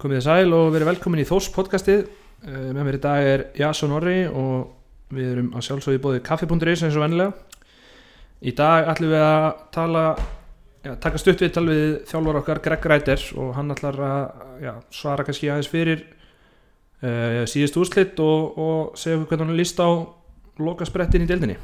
Komið þið sæl og verið velkomin í Þós podcastið. Uh, Með mér í dag er Jason Orri og við erum að sjálfsögði bóðið kaffi.is eins og vennilega Í dag ætlum við að tala já, taka stutt við tal við þjálfur okkar Greg Reiter og hann ætlar að já, svara kannski aðeins fyrir uh, síðust úrslitt og, og segja hvernig hann líst á lokasprettin í deildinni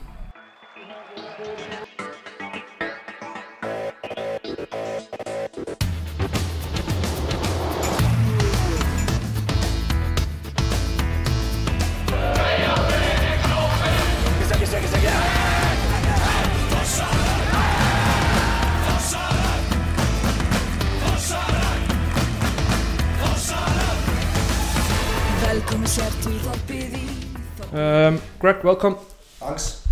welcome Thanks.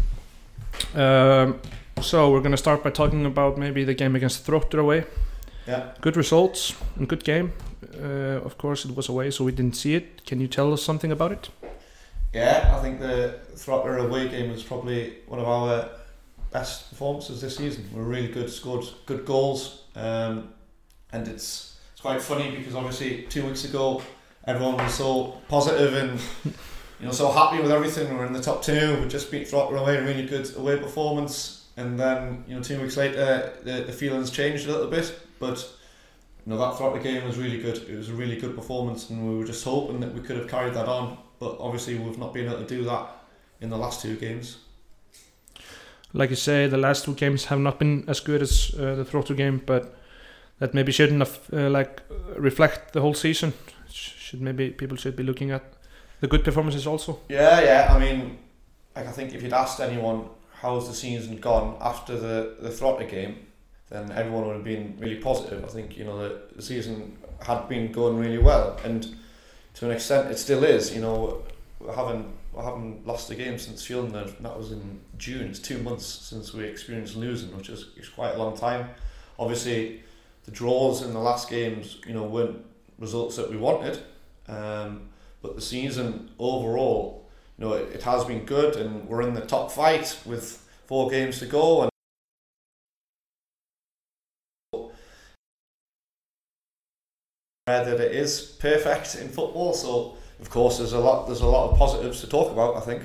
um, So we're going to start by talking about maybe the game against Þróttur away Yeah. Good results and good game. Uh, of course, it was away, so we didn't see it. Can you tell us something about it? Yeah, I think the Þróttur away game was probably one of our best performances this season. We were really good, scored good goals, um, and it's it's quite funny because obviously two weeks ago everyone was so positive and you know so happy with everything. We're in the top two. We just beat Þróttur away, a really good away performance, and then you know two weeks later the, the feelings changed a little bit, but. You know that Þróttur game was really good. It was a really good performance, and we were just hoping that we could have carried that on. But obviously, we've not been able to do that in the last two games. Like you say, the last two games have not been as good as uh, the Þróttur game, but that maybe shouldn't have uh, like reflect the whole season. Should maybe people should be looking at the good performances also. Yeah, yeah. I mean, like I think if you'd asked anyone how's the season gone after the the Þróttur game, then everyone would have been really positive. I think you know the, the season had been going really well, and to an extent, it still is. You know, we haven't we haven't lost a game since Fielding. That was in June. It's two months since we experienced losing, which is, is quite a long time. Obviously, the draws in the last games, you know, weren't results that we wanted. Um, but the season overall, you know, it, it has been good, and we're in the top fight with four games to go. And that it is perfect in football. So, of course, there's a lot there's a lot of positives to talk about. I think.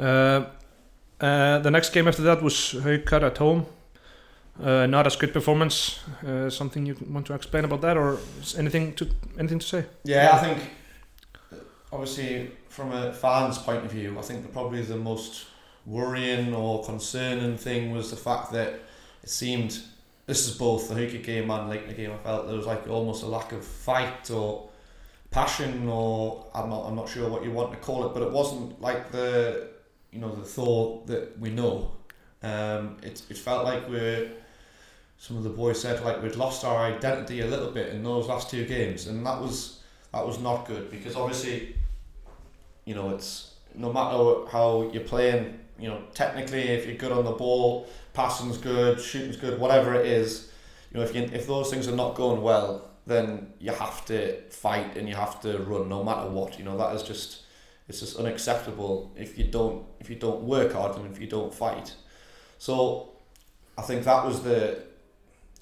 Uh, uh, the next game after that was Haukar at home. Uh, not as good performance. Uh, something you want to explain about that, or anything to anything to say? Yeah, I think obviously from a fan's point of view, I think the, probably the most worrying or concerning thing was the fact that it seemed this is both the Haukar game and like the game. I felt there was like almost a lack of fight or passion, or I'm not I'm not sure what you want to call it, but it wasn't like the you know the thought that we know. Um, it it felt like we're some of the boys said like we'd lost our identity a little bit in those last two games, and that was that was not good because obviously, you know, it's no matter how you're playing, you know, technically if you're good on the ball, passing's good, shooting's good, whatever it is, you know, if you if those things are not going well, then you have to fight and you have to run no matter what. You know, that is just it's just unacceptable if you don't if you don't work hard and if you don't fight. So I think that was the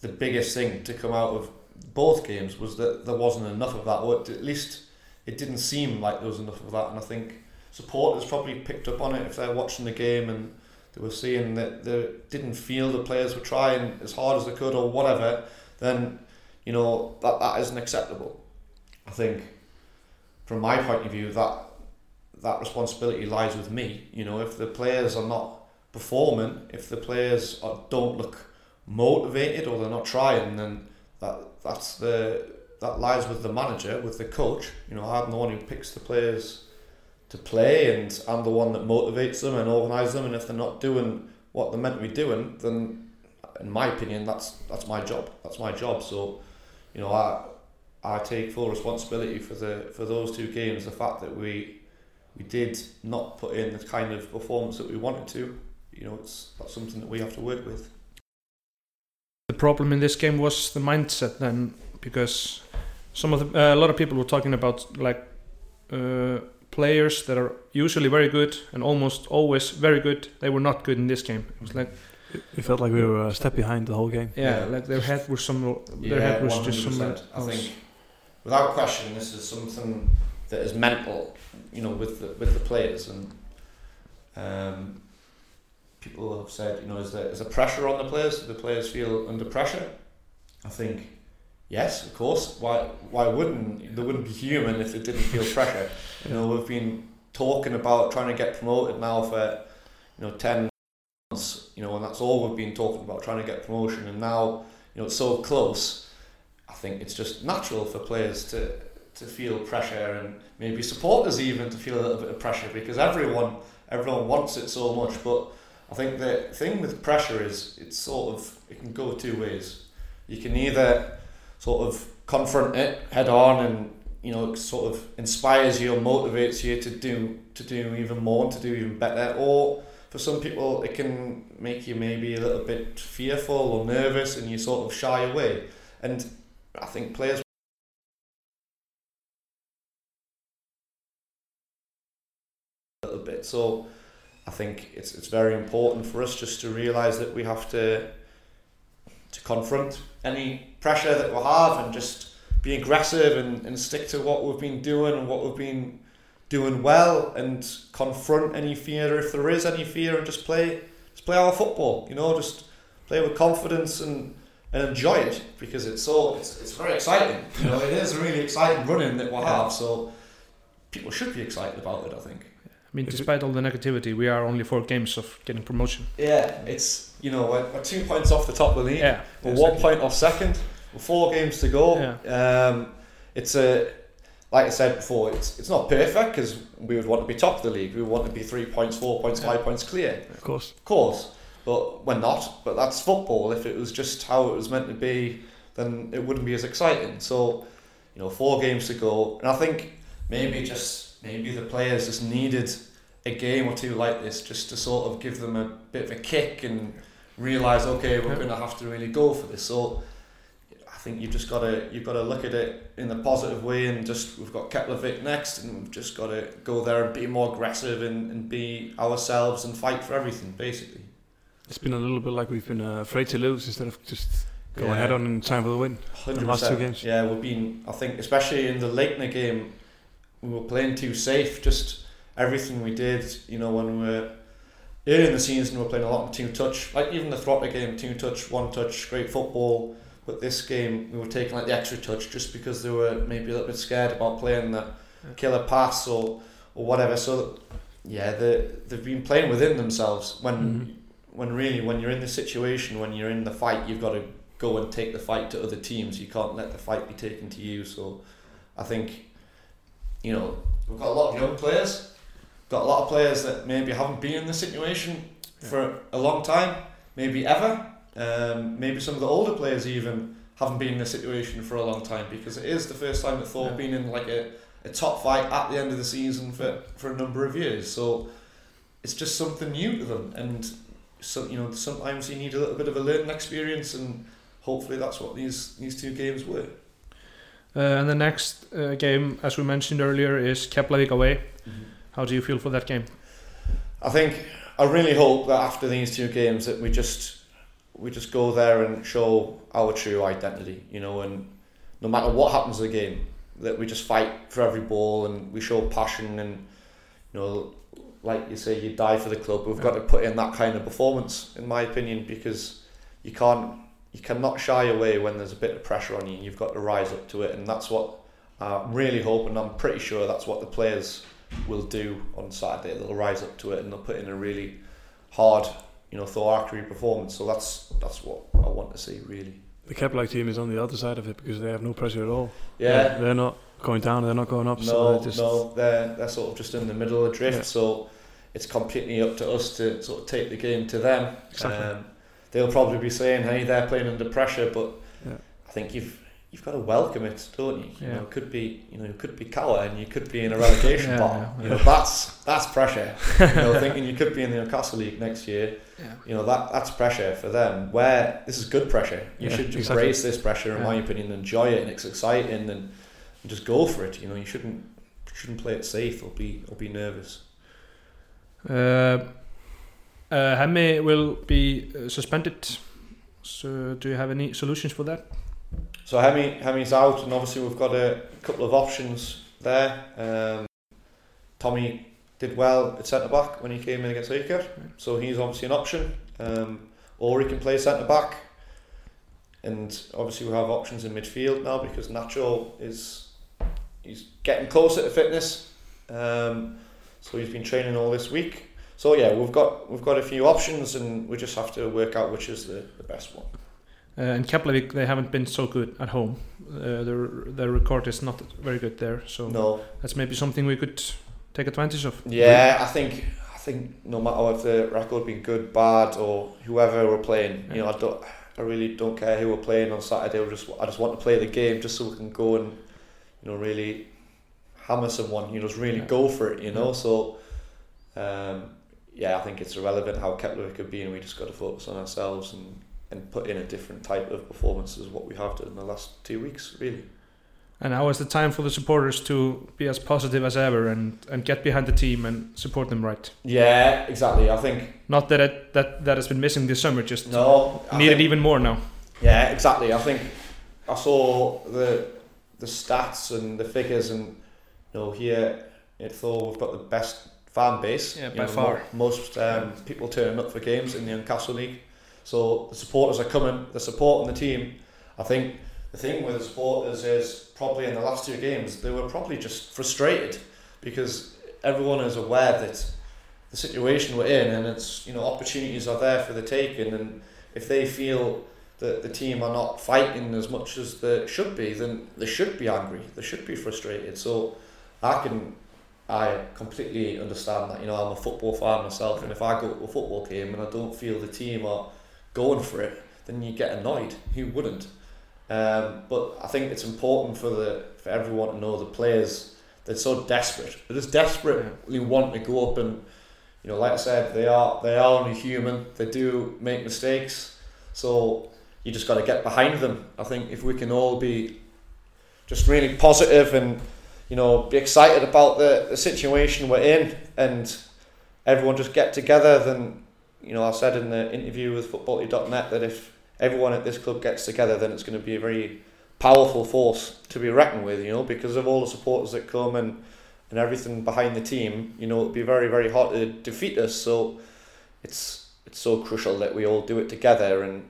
the biggest thing to come out of both games was that there wasn't enough of that, or at least it didn't seem like there was enough of that. And I think supporters probably picked up on it if they're watching the game and they were seeing that they didn't feel the players were trying as hard as they could or whatever. Then you know that that isn't acceptable. I think from my point of view that that responsibility lies with me. You know, if the players are not performing, if the players are, don't look motivated or they're not trying, then that that's the that lies with the manager, with the coach. You know, I'm the one who picks the players to play, and I'm the one that motivates them and organises them. And if they're not doing what they're meant to be doing, then, in my opinion, that's that's my job. That's my job. So, you know, I I take full responsibility for the for those two games. The fact that we we did not put in the kind of performance that we wanted to. You know, it's that's something that we have to work with. The problem in this game was the mindset then, because some of the, uh, a lot of people were talking about like uh, players that are usually very good and almost always very good. They were not good in this game. It was like It felt like we were a step behind the whole game. yeah, Yeah. like their head was some their head was just some. I think without question, this is something that is mental, you know, with the, with the players and um, people have said, you know, is there is a pressure on the players? Do the players feel under pressure? I think yes, of course. Why why wouldn't they wouldn't be human if they didn't feel pressure? You know, we've been talking about trying to get promoted now for you know ten months, you know, and that's all we've been talking about, trying to get promotion, and now you know it's so close. I think it's just natural for players to to feel pressure and maybe supporters even to feel a little bit of pressure because everyone everyone wants it so much. But I think the thing with pressure is it's sort of it can go two ways. You can either sort of confront it head on and you know sort of inspires you or motivates you to do to do even more and to do even better. Or for some people it can make you maybe a little bit fearful or nervous and you sort of shy away. And I think players a little bit. So I think it's it's very important for us just to realise that we have to to confront any pressure that we'll have and just be aggressive and, and stick to what we've been doing and what we've been doing well and confront any fear. If there is any fear and just play just play our football you know just play with confidence and and enjoy it because it's so it's, it's very exciting. You know it is a really exciting running that we'll have so people should be excited about it I think I mean, If it- despite all the negativity, we are only four games of getting promotion. yeah it's you know we're, we're two points off the top of the league Yeah, We're exactly. one point off second. We're four games to go. Um, it's a like I said before. It's it's not perfect because we would want to be top of the league. We would want to be three points, four points, Yeah. five points clear. Of course. Of course, but we're not. But that's football. If it was just how it was meant to be, then it wouldn't be as exciting. So, you know, four games to go, and I think maybe just maybe the players just needed a game or two like this just to sort of give them a bit of a kick and realize, okay, we're going to have to really go for this. So. I think you've just got to you've got to look at it in a positive way and just we've got Keflavik next and we've just got to go there and be more aggressive and, and be ourselves and fight for everything basically. It's been a little bit like we've been uh, afraid to lose instead of just going Yeah. head on in time for the win. Hundred The last two games. Yeah, we've been. I think especially in the Leiknir game, we were playing too safe. Just everything we did, you know, when we were early in the season, we were playing a lot of two touch. Like even the Þróttur game, two touch, one touch, great football. But this game, we were taking like the extra touch just because they were maybe a little bit scared about playing the killer pass or or whatever. So yeah, they they've been playing within themselves when Mhm. when really when you're in the situation when you're in the fight you've got to go and take the fight to other teams you can't let the fight be taken to you so I think you know we've got a lot of young players. Got a lot of players that maybe haven't been in the situation for a long time. Maybe ever. Um, maybe some of the older players even haven't been in the situation for a long time because it is the first time that they've Yeah. been in like a, a top fight at the end of the season for, for a number of years. So it's just something new to them and so you know sometimes you need a little bit of a learning experience and hopefully that's what these these two games were and the next uh, game, as we mentioned earlier, is Keflavik away. How do you feel for that game? I think I really hope that after these two games that we just we just go there and show our true identity you know and no matter what happens in the game that we just fight for every ball and we show passion and you know like you say you die for the club we've got to put in that kind of performance in my opinion because you can't you cannot shy away when there's a bit of pressure on you you've got to rise up to it and that's what I'm really hope and I'm pretty sure that's what the players will do on Saturday they'll rise up to it and they'll put in a really hard you know thoroughly performance so that's that's what I want to see really The Kepler team is on the other side of it because they have no pressure at all. yeah They're, they're not going down, they're not going up. so No, they're just, no, they're they're sort of just in the middle of the drift. Yeah. So it's completely up to us to sort of take the game to them. Exactly. Um, they'll probably be saying, "Hey, they're playing under pressure," but Yeah. I think you've you've got to welcome it, don't you? You Yeah. know, it could be you know it could be Cower and you could be in a relegation Yeah, battle. yeah, You know, that's that's pressure. you know, thinking you could be in the Inkasso League next year. Yeah. You know that that's pressure for them. Where this is good pressure. You Yeah, should exactly. embrace this pressure, in Yeah. my opinion, enjoy it, and it's exciting, and, and just go for it. You know, you shouldn't shouldn't play it safe or be or be nervous. Uh, uh, Hemme will be uh, suspended. So, do you have any solutions for that? so Hemi Hemi's out, and obviously we've got a couple of options there. Um, Tommy did well at centre back when he came in against Iker, so he's obviously an option. Um, or he can play centre back, and obviously we have options in midfield now because Nacho is he's getting closer to fitness. Um, so he's been training all this week. So yeah, we've got we've got a few options, and we just have to work out which is the, the best one. Uh, in Keflavik, they haven't been so good at home. Uh, their their record is not very good there, so No, that's maybe something we could take advantage of. Yeah, I think I think no matter if the record be good, bad, or whoever we're playing, you know, I don't, I really don't care who we're playing on Saturday. We just, I just want to play the game just so we can go and, you know, really hammer someone. You know, just really Yeah. go for it. You know, Yeah. so, um, yeah, I think it's irrelevant how Kepler could be, and we just got to focus on ourselves and and put in a different type of performance as what we have done in the last two weeks, really. And now is the time for the supporters to be as positive as ever and, and get behind the team and support them right. Yeah, exactly. I think Not that it, that that has been missing this summer, just no, I need it even more now. Yeah, exactly. I think I saw the the stats and the figures, and you know here at Thor we've got the best fan base. Yeah, You by know, far. most um, people turning up for games in the Inkasso League, so the supporters are coming. They're supporting the team. I think the thing with the supporters is probably in the last two games they were probably just frustrated because everyone is aware that the situation we're in and it's you know opportunities are there for the taking and if they feel that the team are not fighting as much as they should be then they should be angry they should be frustrated so I can I completely understand that you know I'm a football fan myself and if I go to a football game and I don't feel the team are going for it then you get annoyed. Who wouldn't? Um, but I think it's important for the for everyone to know the players they're so desperate. They're just desperately want to go up and you know like I said they are they are only human. They do make mistakes. So you just got to get behind them. I think if we can all be just really positive and you know be excited about the, the situation we're in and everyone just get together then you know I said in the interview with fotbolti.net that if everyone at this club gets together then it's going to be a very powerful force to be reckoned with you know because of all the supporters that come and and everything behind the team you know it'd be very very hard to defeat us. So it's it's so crucial that we all do it together and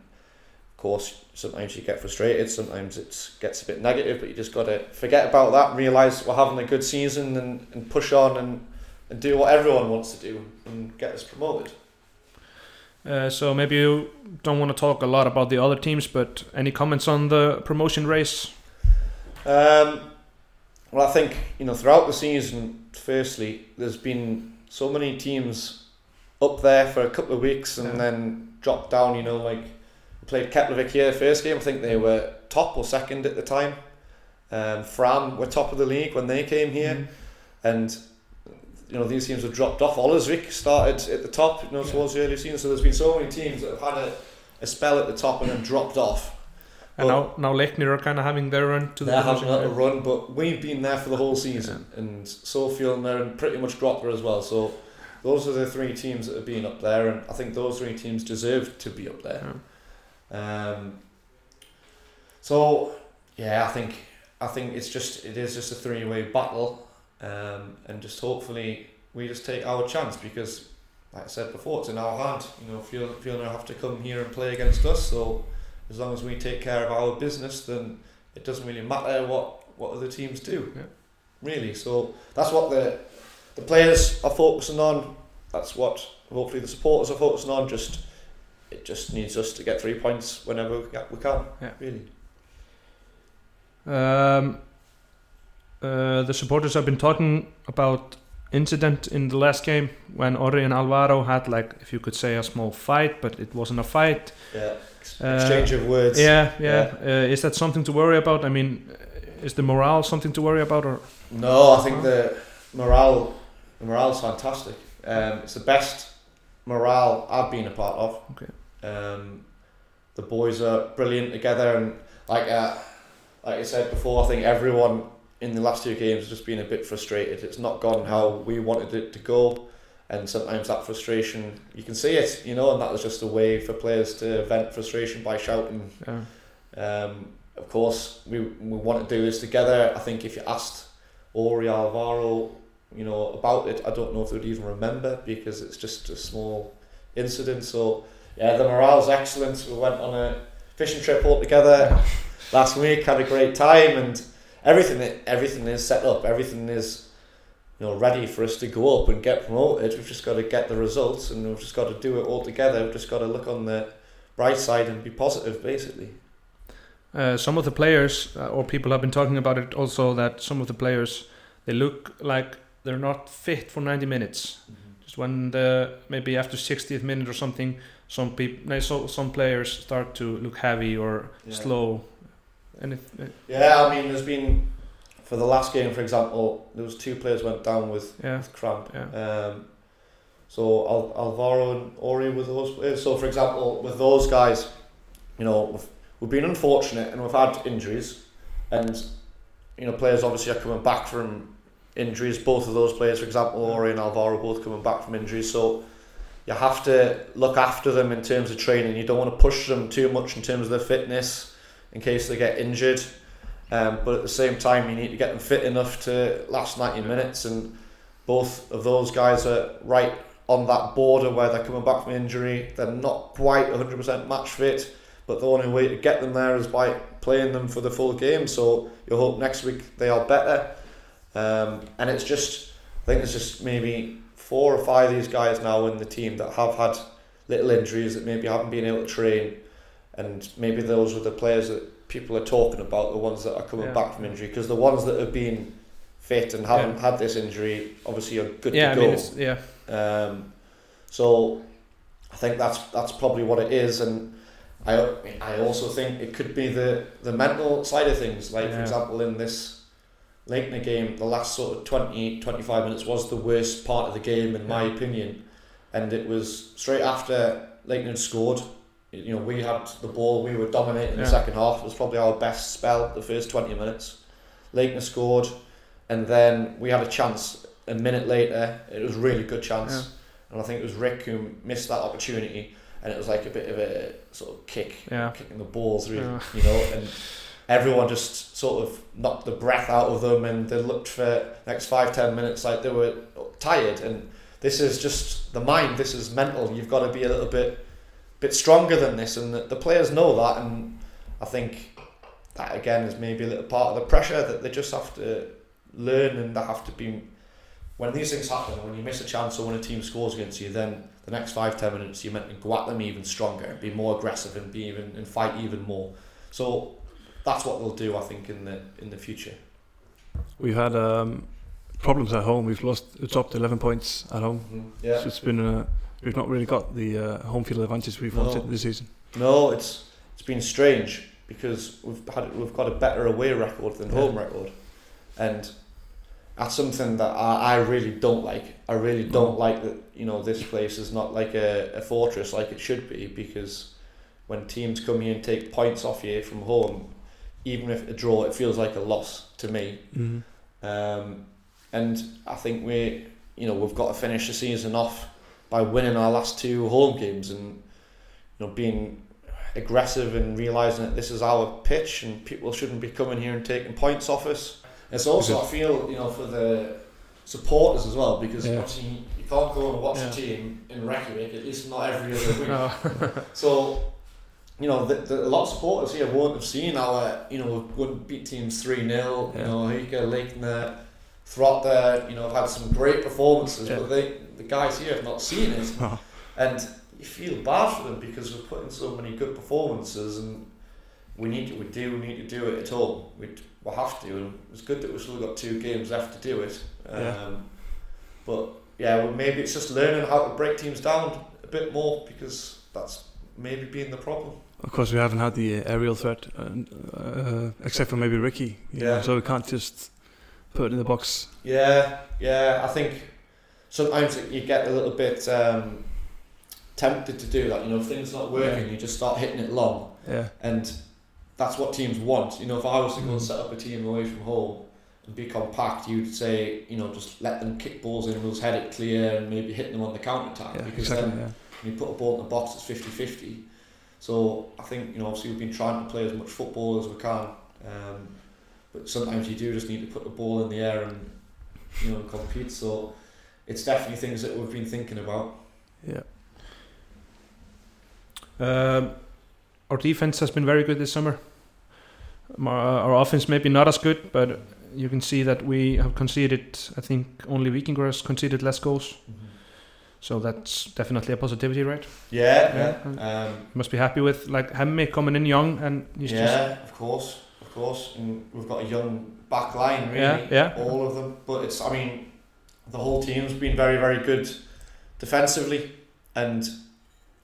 course sometimes you get frustrated sometimes it gets a bit negative but you just got to forget about that realize we're having a good season and, and push on and, and do what everyone wants to do and get us promoted Uh, so maybe you don't want to talk a lot about the other teams, but any comments on the promotion race? Um, well, I think you know throughout the season. Firstly, there's been so many teams up there for a couple of weeks and Yeah. then dropped down. You know, like played Keflavik here first game. I think they were top or second at the time. Um, Fram were top of the league when they came here, Mhm. and you know these teams have dropped off. Ollersvik started at the top, you know, Yeah. towards the early season. So there's been so many teams that have had a, a spell at the top and then dropped off. And Well- now, now Leiknir are kind of having their run to the They're having a run, but we've been there for the whole season, and Sofield and they're pretty much Grotler as well. So those are the three teams that have been up there, and I think those three teams deserve to be up there. Um, so yeah, I think I think it's just it is just a three way battle, um, and just hopefully we just take our chance because, like I said before, it's in our hand. You know, Fiona, Fiona have to come here and play against us. So as long as we take care of our business, then it doesn't really matter what what other teams do. Yeah. Really, so that's what the the players are focusing on. That's what hopefully the supporters are focusing on. Just it just needs us to get three points whenever we can. Yeah. Really. Um, uh, the supporters have been talking about incident in the last game when Ori and Alvaro had like, if you could say, a small fight, but it wasn't a fight. Yeah. Uh, Exchange of words. Yeah, yeah. Uh, is that something to worry about? I mean, uh, is the morale something to worry about, or No, I think the morale the morale's fantastic. Um, it's the best morale I've been a part of. Okay. Um, the boys are brilliant together, and like uh, like I said before, I think everyone in the last two games has just been a bit frustrated. It's not gone how we wanted it to go, and sometimes that frustration you can see it, you know, and that was just a way for players to vent frustration by shouting uh, um, of course, we, we want to do this together. I think if you asked Ori Alvaro, you know, about it, I don't know if they'd even remember because it's just a small incident. So, yeah, the morale's excellent. We went on a fishing trip all together last week, had a great time, and everything everything is set up. Everything is you know ready for us to go up and get promoted. We've just got to get the results, and we've just got to do it all together. We've just got to look on the bright side and be positive, basically. Uh, some of the players uh, or people have been talking about it also that some of the players they look like they're not fit for 90 minutes. Just when the maybe after 60th minute or something, some people, so some players start to look heavy or Yeah. slow. And if, uh, Yeah, I mean, there's been for the last game, for example, there was two players went down with, yeah, with cramp. yeah, Um, so Al- Alvaro and Ori were those players. So for example, with those guys, you know, we've, we've been unfortunate and we've had injuries, and you know, players obviously are coming back from injuries. Both of those players, for example, Ori and Alvaro, both coming back from injuries. So you have to look after them in terms of training. You don't want to push them too much in terms of their fitness in case they get injured. Um, but at the same time, you need to get them fit enough to last 90 minutes. And both of those guys are right on that border where they're coming back from injury. They're not quite 100% match fit, but the only way to get them there is by playing them for the full game. So you hope next week they are better. Um, and it's just, I think it's just maybe four or five of these guys now in the team that have had little injuries that maybe haven't been able to train. And maybe those are the players that people are talking about, the ones that are coming Yeah. back from injury. Because the ones that have been fit and haven't had this injury obviously are good yeah. I to mean, go. it's, yeah, Um, so I think that's that's probably what it is, and I I also think it could be the the mental side of things. Like for example, in this Leiknir game, the last sort of 20, 25 minutes was the worst part of the game in my opinion, and it was straight after had scored. You know, we had the ball, we were dominating Yeah. the second half. It was probably our best spell the first twenty minutes. Leiknir scored, and then we had a chance a minute later. It was a really good chance, Yeah. and I think it was Rick who missed that opportunity, and it was like a bit of a sort of kick, Yeah. kicking the balls, really, Yeah. you know, and everyone just sort of knocked the breath out of them, and they looked for next five ten minutes like they were tired, and this is just the mind. This is mental. You've got to be a little bit bit stronger than this, and the, the players know that, and I think that again is maybe a little part of the pressure that they just have to learn and they have to be when these things happen when you miss a chance or when a team scores against you then the next five ten minutes you're meant to go at them even stronger be more aggressive and be even and fight even more so that's what they'll do I think in the in the future We've had um, problems at home. We've lost, dropped 11 points at home. yeah So it's been, uh, we've not really got the uh, home field advantage we've No. wanted this season. No, it's it's been strange because we've had we've got a better away record than Yeah. home record, and that's something that I, I really don't like. I really don't like that. You know, this place is not like a, a fortress like it should be because when teams come here and take points off you from home, even if a draw, it feels like a loss to me. Mm-hmm. Um, and I think we, you know, we've got to finish the season off by winning our last two home games and you know being aggressive and realizing that this is our pitch and people shouldn't be coming here and taking points off us. It's also I feel you know for the supporters as well because Yeah. obviously you can't go and watch Yeah. a team in Reykjavik at least not every other week. no. So, you know, the, the, a lot of supporters here won't have seen our, you know, good wouldn't beat teams 3 0. Yeah. You know, Higa, Leiknir, Þróttur, you know, have had some great performances, Yeah. but they, the guys here have not seen it. Oh. And you feel bad for them because we're putting so many good performances and we need to, we do need to do it at home. We, we have to. And it's good that we've still got two games left to do it. Um, Yeah. But yeah, well, maybe it's just learning how to break teams down a bit more because that's maybe been the problem. Of course, we haven't had the uh, aerial threat, uh, uh, except for maybe Ricky. you know, Yeah. so we can't just put it in the box. Yeah, yeah. I think sometimes you get a little bit um, tempted to do that. You know, if things not working, Yeah. you just start hitting it long, Yeah. and that's what teams want. You know, if I was to go and Mm. set up a team away from home and be compact, you'd say, you know, just let them kick balls in, we'll head it clear, and maybe hit them on the counter attack Yeah. because Exactly. then Yeah. when you put a ball in the box, it's 50-50. So I think you know obviously we've been trying to play as much football as we can, um, but sometimes you do just need to put the ball in the air and you know compete. So it's definitely things that we've been thinking about. Yeah. Um, our defense has been very good this summer. Um, Our, offense maybe not as good, but you can see that we have conceded. I think only Vikingur has conceded less goals, so that's definitely a positivity, right? Yeah, Yeah. Um, must be happy with like Hemme coming in young and he's yeah, of course, of course. And we've got a young back line, really. yeah, yeah, all of them. But it's, I mean, the whole team's been very, very good defensively, and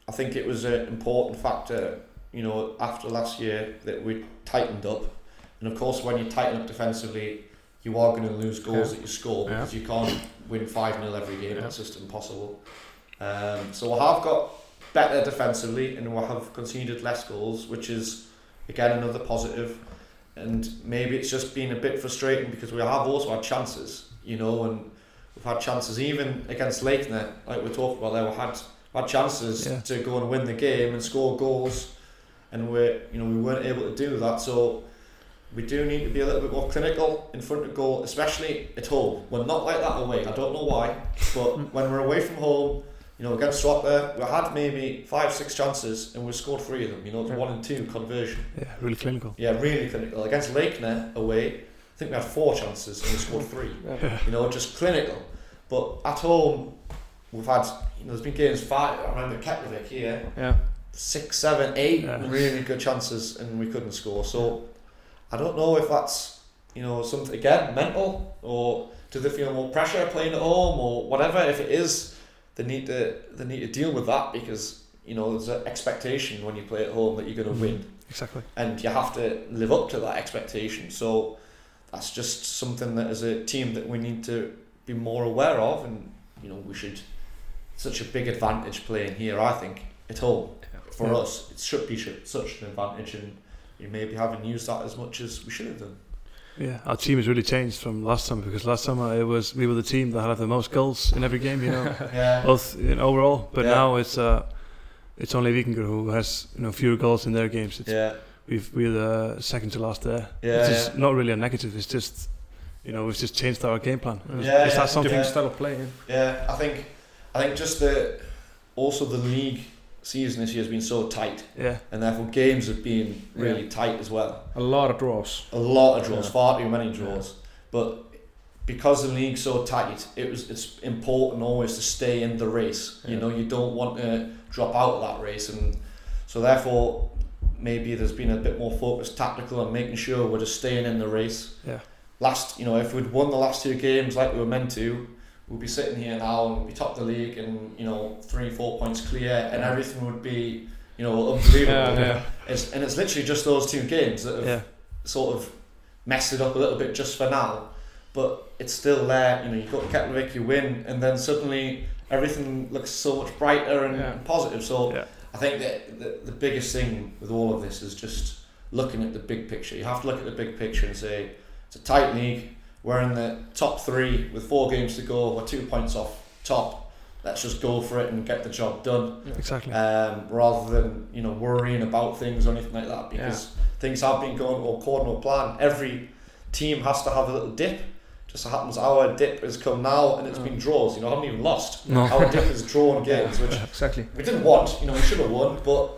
I think it was an important factor, you know, after last year that we tightened up. And of course, when you tighten up defensively, you are going to lose goals Yeah. that you score Yeah. because you can't win 5 0 every game. Yeah. That's just impossible. Um, so we have got better defensively and we have conceded less goals, which is, again, another positive. and maybe it's just been a bit frustrating because we have also had chances, you know, and we've had chances even against Leiknir, like we talked about there, we had had chances Yeah. to go and win the game and score goals, and we you know we weren't able to do that. So we do need to be a little bit more clinical in front of goal, especially at home. We're not like that away. I don't know why, but when we're away from home. You know, against Swatter, we had maybe five, six chances and we scored three of them. You know, it's one and two conversion. Yeah, really clinical. Yeah, really clinical. Against Leiknir away, I think we had four chances and we scored three. yeah. You know, just clinical. But at home, we've had, you know, there's been games five. I remember Keflavik here, yeah. six, seven, eight Yeah. really good chances and we couldn't score. So I don't know if that's, you know, something, again, mental or do they feel more pressure playing at home or whatever. If it is, they need to, they need to deal with that because, you know, there's an expectation when you play at home that you're going to mm-hmm. win Exactly. and you have to live up to that expectation. So that's just something that as a team that we need to be more aware of, and you know we should. Such a big advantage playing here, I think, at home for Yeah. us. It should be such an advantage, and we maybe haven't used that as much as we should have done. Yeah, our team has really changed from last summer because last summer it was we were the team that had the most goals in every game, you know, Yeah, both in overall. But Yeah. now it's uh, it's only Vikingur who has you know fewer goals in their games. It's, yeah, We've we're the second to last there. Yeah, Which is yeah. not really a negative. It's just you know we've just changed our game plan. Yeah. Is, Yeah, is yeah. that something? Yeah. style of play. Yeah. yeah. I think, I think just the also the league season this year has been so tight, Yeah, and therefore games have been really tight as well. A lot of draws. a lot of draws, Yeah. far too many draws. But because the league's so tight, it was it's important always to stay in the race. You know, you don't want to drop out of that race, and so therefore maybe there's been a bit more focus tactical on making sure we're just staying in the race. Yeah. Last, you know, if we'd won the last two games like we were meant to, we'd be sitting here now and we'd be top of the league and you know three, four points clear, and everything would be you know unbelievable. Yeah, yeah. It's, and it's literally just those two games that have yeah, sort of messed it up a little bit just for now, but it's still there. You know, you've got Keflavik, you win, and then suddenly everything looks so much brighter and, positive. So Yeah. I think that the, the biggest thing with all of this is just looking at the big picture. You have to look at the big picture and say it's a tight league. We're in the top three with four games to go. We're two points off top. Let's just go for it and get the job done exactly. um, rather than you know worrying about things or anything like that because things have been going according to plan. Every team has to have a little dip. Just so happens our dip has come now and it's been draws. You know, I haven't even lost. No. Our dip is drawn games, which Exactly. we didn't want. You know, we should have won, but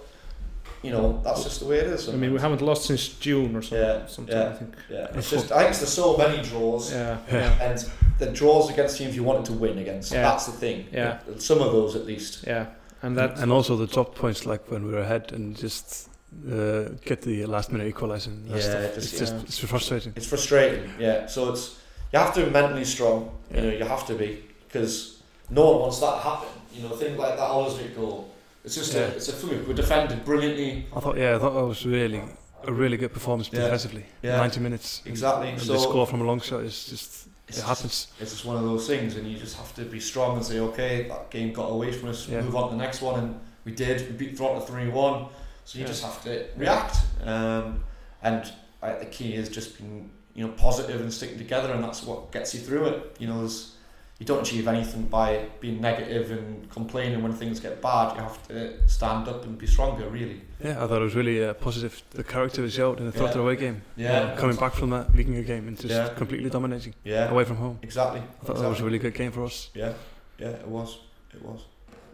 you know that's just the way it is. I mean, we haven't lost since June or something. Yeah, something yeah. I think. yeah, it's just I think there's so many draws. Yeah. Yeah. Yeah. And the draws against teams you wanted to win against. Yeah. That's the thing. Yeah. Some of those at least. Yeah. And that. and also the top points like when we were ahead and just uh, get the last minute equalizer. Yeah, stuff. just- it's just yeah. it's frustrating. It's frustrating, yeah. So it's you have to be mentally strong. You know, you have to be because no one wants that to happen. You know, things like that Olesvik goal. It's just Yeah. a it's a fluke. We defended brilliantly. I thought yeah, I thought that was really a really good performance Yeah. defensively. Yeah. 90 minutes. Exactly. And so the score from a long shot is just it's it just- happens. It's just one of those things, and you just have to be strong and say, okay, that game got away from us. Yeah. Move on to the next one, and we did. We beat Toronto three one. So you Yeah. just have to react. Um, and I, the key is just being you know positive and sticking together, and that's what gets you through it. You know, there's you don't achieve anything by being negative and complaining when things get bad. You have to stand up and be stronger, really. Yeah, I thought it was really uh, positive. The character was showed in the Þróttur Yeah. away game. Yeah. Coming back from that Vikingur game and just Yeah. completely dominating Yeah, away from home. exactly. I thought that was a really good game for us. Yeah, yeah, it was. It was.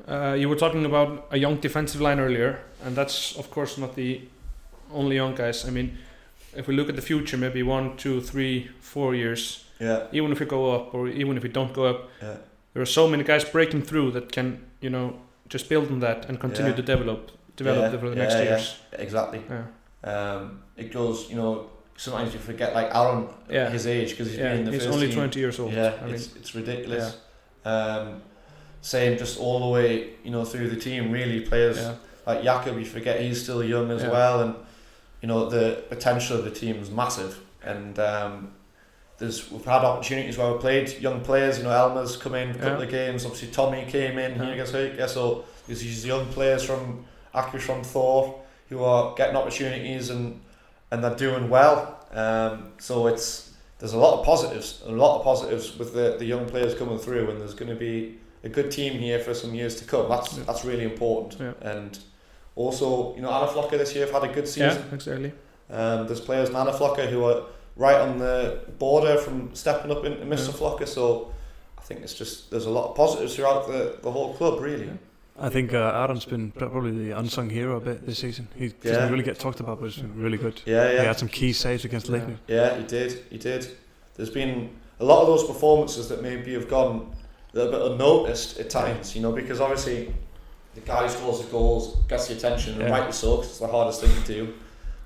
Uh, you were talking about a young defensive line earlier, and that's of course not the only young guys. I mean, if we look at the future, maybe one, two, three, four years, Yeah, even if we go up or even if we don't go up, yeah, there are so many guys breaking through that can, you know, just build on that and continue Yeah. to develop, develop Yeah, for the next yeah. years. exactly. Yeah. Um, it goes, you know, sometimes you forget like Aaron, Yeah. his age, because he's Yeah, been in the he's first only team. 20 years old. Yeah, I mean, it's it's ridiculous. Um, same just all the way, you know, through the team. Really, players like Jakob, you forget he's still young as well, and you know the potential of the team is massive. And um, there's we've had opportunities where we played young players. You know, Elmer's come in a couple Yeah. of games. Obviously, Tommy came in. Yeah. He gets hurt. Yeah, so there's these young players from Akers from Thor who are getting opportunities and and they're doing well. Um, so it's there's a lot of positives, a lot of positives with the, the young players coming through, and there's going to be a good team here for some years to come. That's Yeah. that's really important. Yeah. And also, you know, Anaflocker this year have had a good yeah, season. exactly. Um, there's players in Anaflocker who are right on the border from stepping up into Mr. Yeah. Flocker. So I think it's just there's a lot of positives throughout the, the whole club, really. Yeah. I think uh, Aaron's been probably the unsung hero a bit this season. He Yeah. doesn't really get talked about, but he's been really good. Yeah, yeah. He had some key saves against Yeah. Lakenheath. Yeah, he did. He did. There's been a lot of those performances that maybe have gone a little bit unnoticed at times, you know, because obviously the guy who scores the goals gets the attention, and Yeah. rightly so, 'cause it's the hardest thing to do.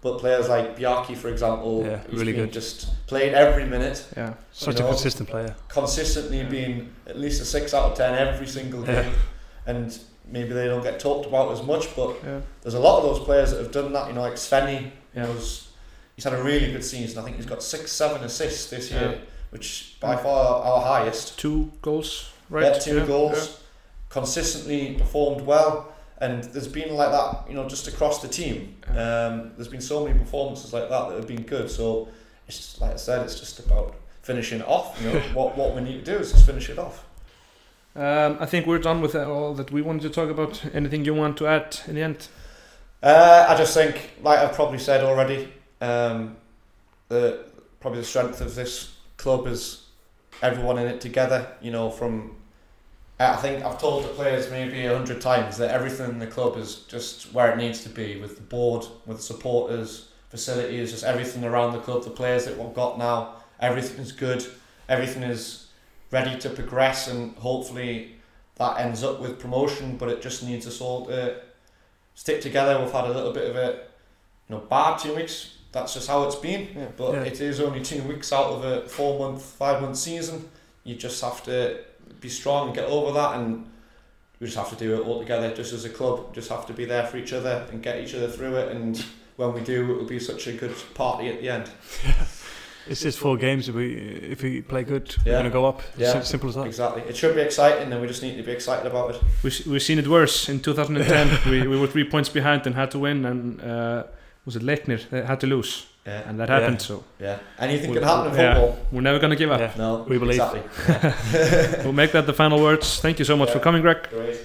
But players like Biaki, for example, Yeah, really good. just played every minute, Yeah, Such You a know, consistent player. consistently Yeah. being at least a six out of ten every single game, Yeah. and maybe they don't get talked about as much, but yeah, there's a lot of those players that have done that. You know, like Sveni, yeah. was he's had a really good season. I think he's got six, seven assists this year, which by mm. far our highest. Two goals, right? Yeah, two goals, consistently performed well, and there's been like that, you know, just across the team. Um, there's been so many performances like that that have been good. So it's just, like I said, it's just about finishing it off. You know, what what we need to do is just finish it off. Um, I think we're done with all that we wanted to talk about. Anything you want to add in the end? Uh, I just think, like I've probably said already, um, the probably the strength of this club is everyone in it together. You know, from I think I've told the players maybe a hundred times that everything in the club is just where it needs to be with the board, with supporters, facilities, just everything around the club. The players that we've got now, everything is good. Everything is ready to progress, and hopefully that ends up with promotion. But it just needs us all to stick together. We've had a little bit of a you know bad two weeks. That's just how it's been. Yeah. But Yeah. it is only two weeks out of a four month, five month season. You just have to be strong and get over that, and we just have to do it all together. Just as a club, just have to be there for each other and get each other through it. And when we do, it will be such a good party at the end. It's just four games. If we if we play good, we're gonna go up. Yeah. Sim- simple as that. Exactly. It should be exciting, and we just need to be excited about it. We we've seen it worse in 2010. we, we were three points behind and had to win, and uh, was it Leiknir that had to lose, Yeah. and that Yeah. happened. So Yeah. Anything We- can happen in yeah. football. we're never gonna give up. Yeah. No. We believe. Exactly. We'll make that the final words. Thank you so much for coming, Greg. Great.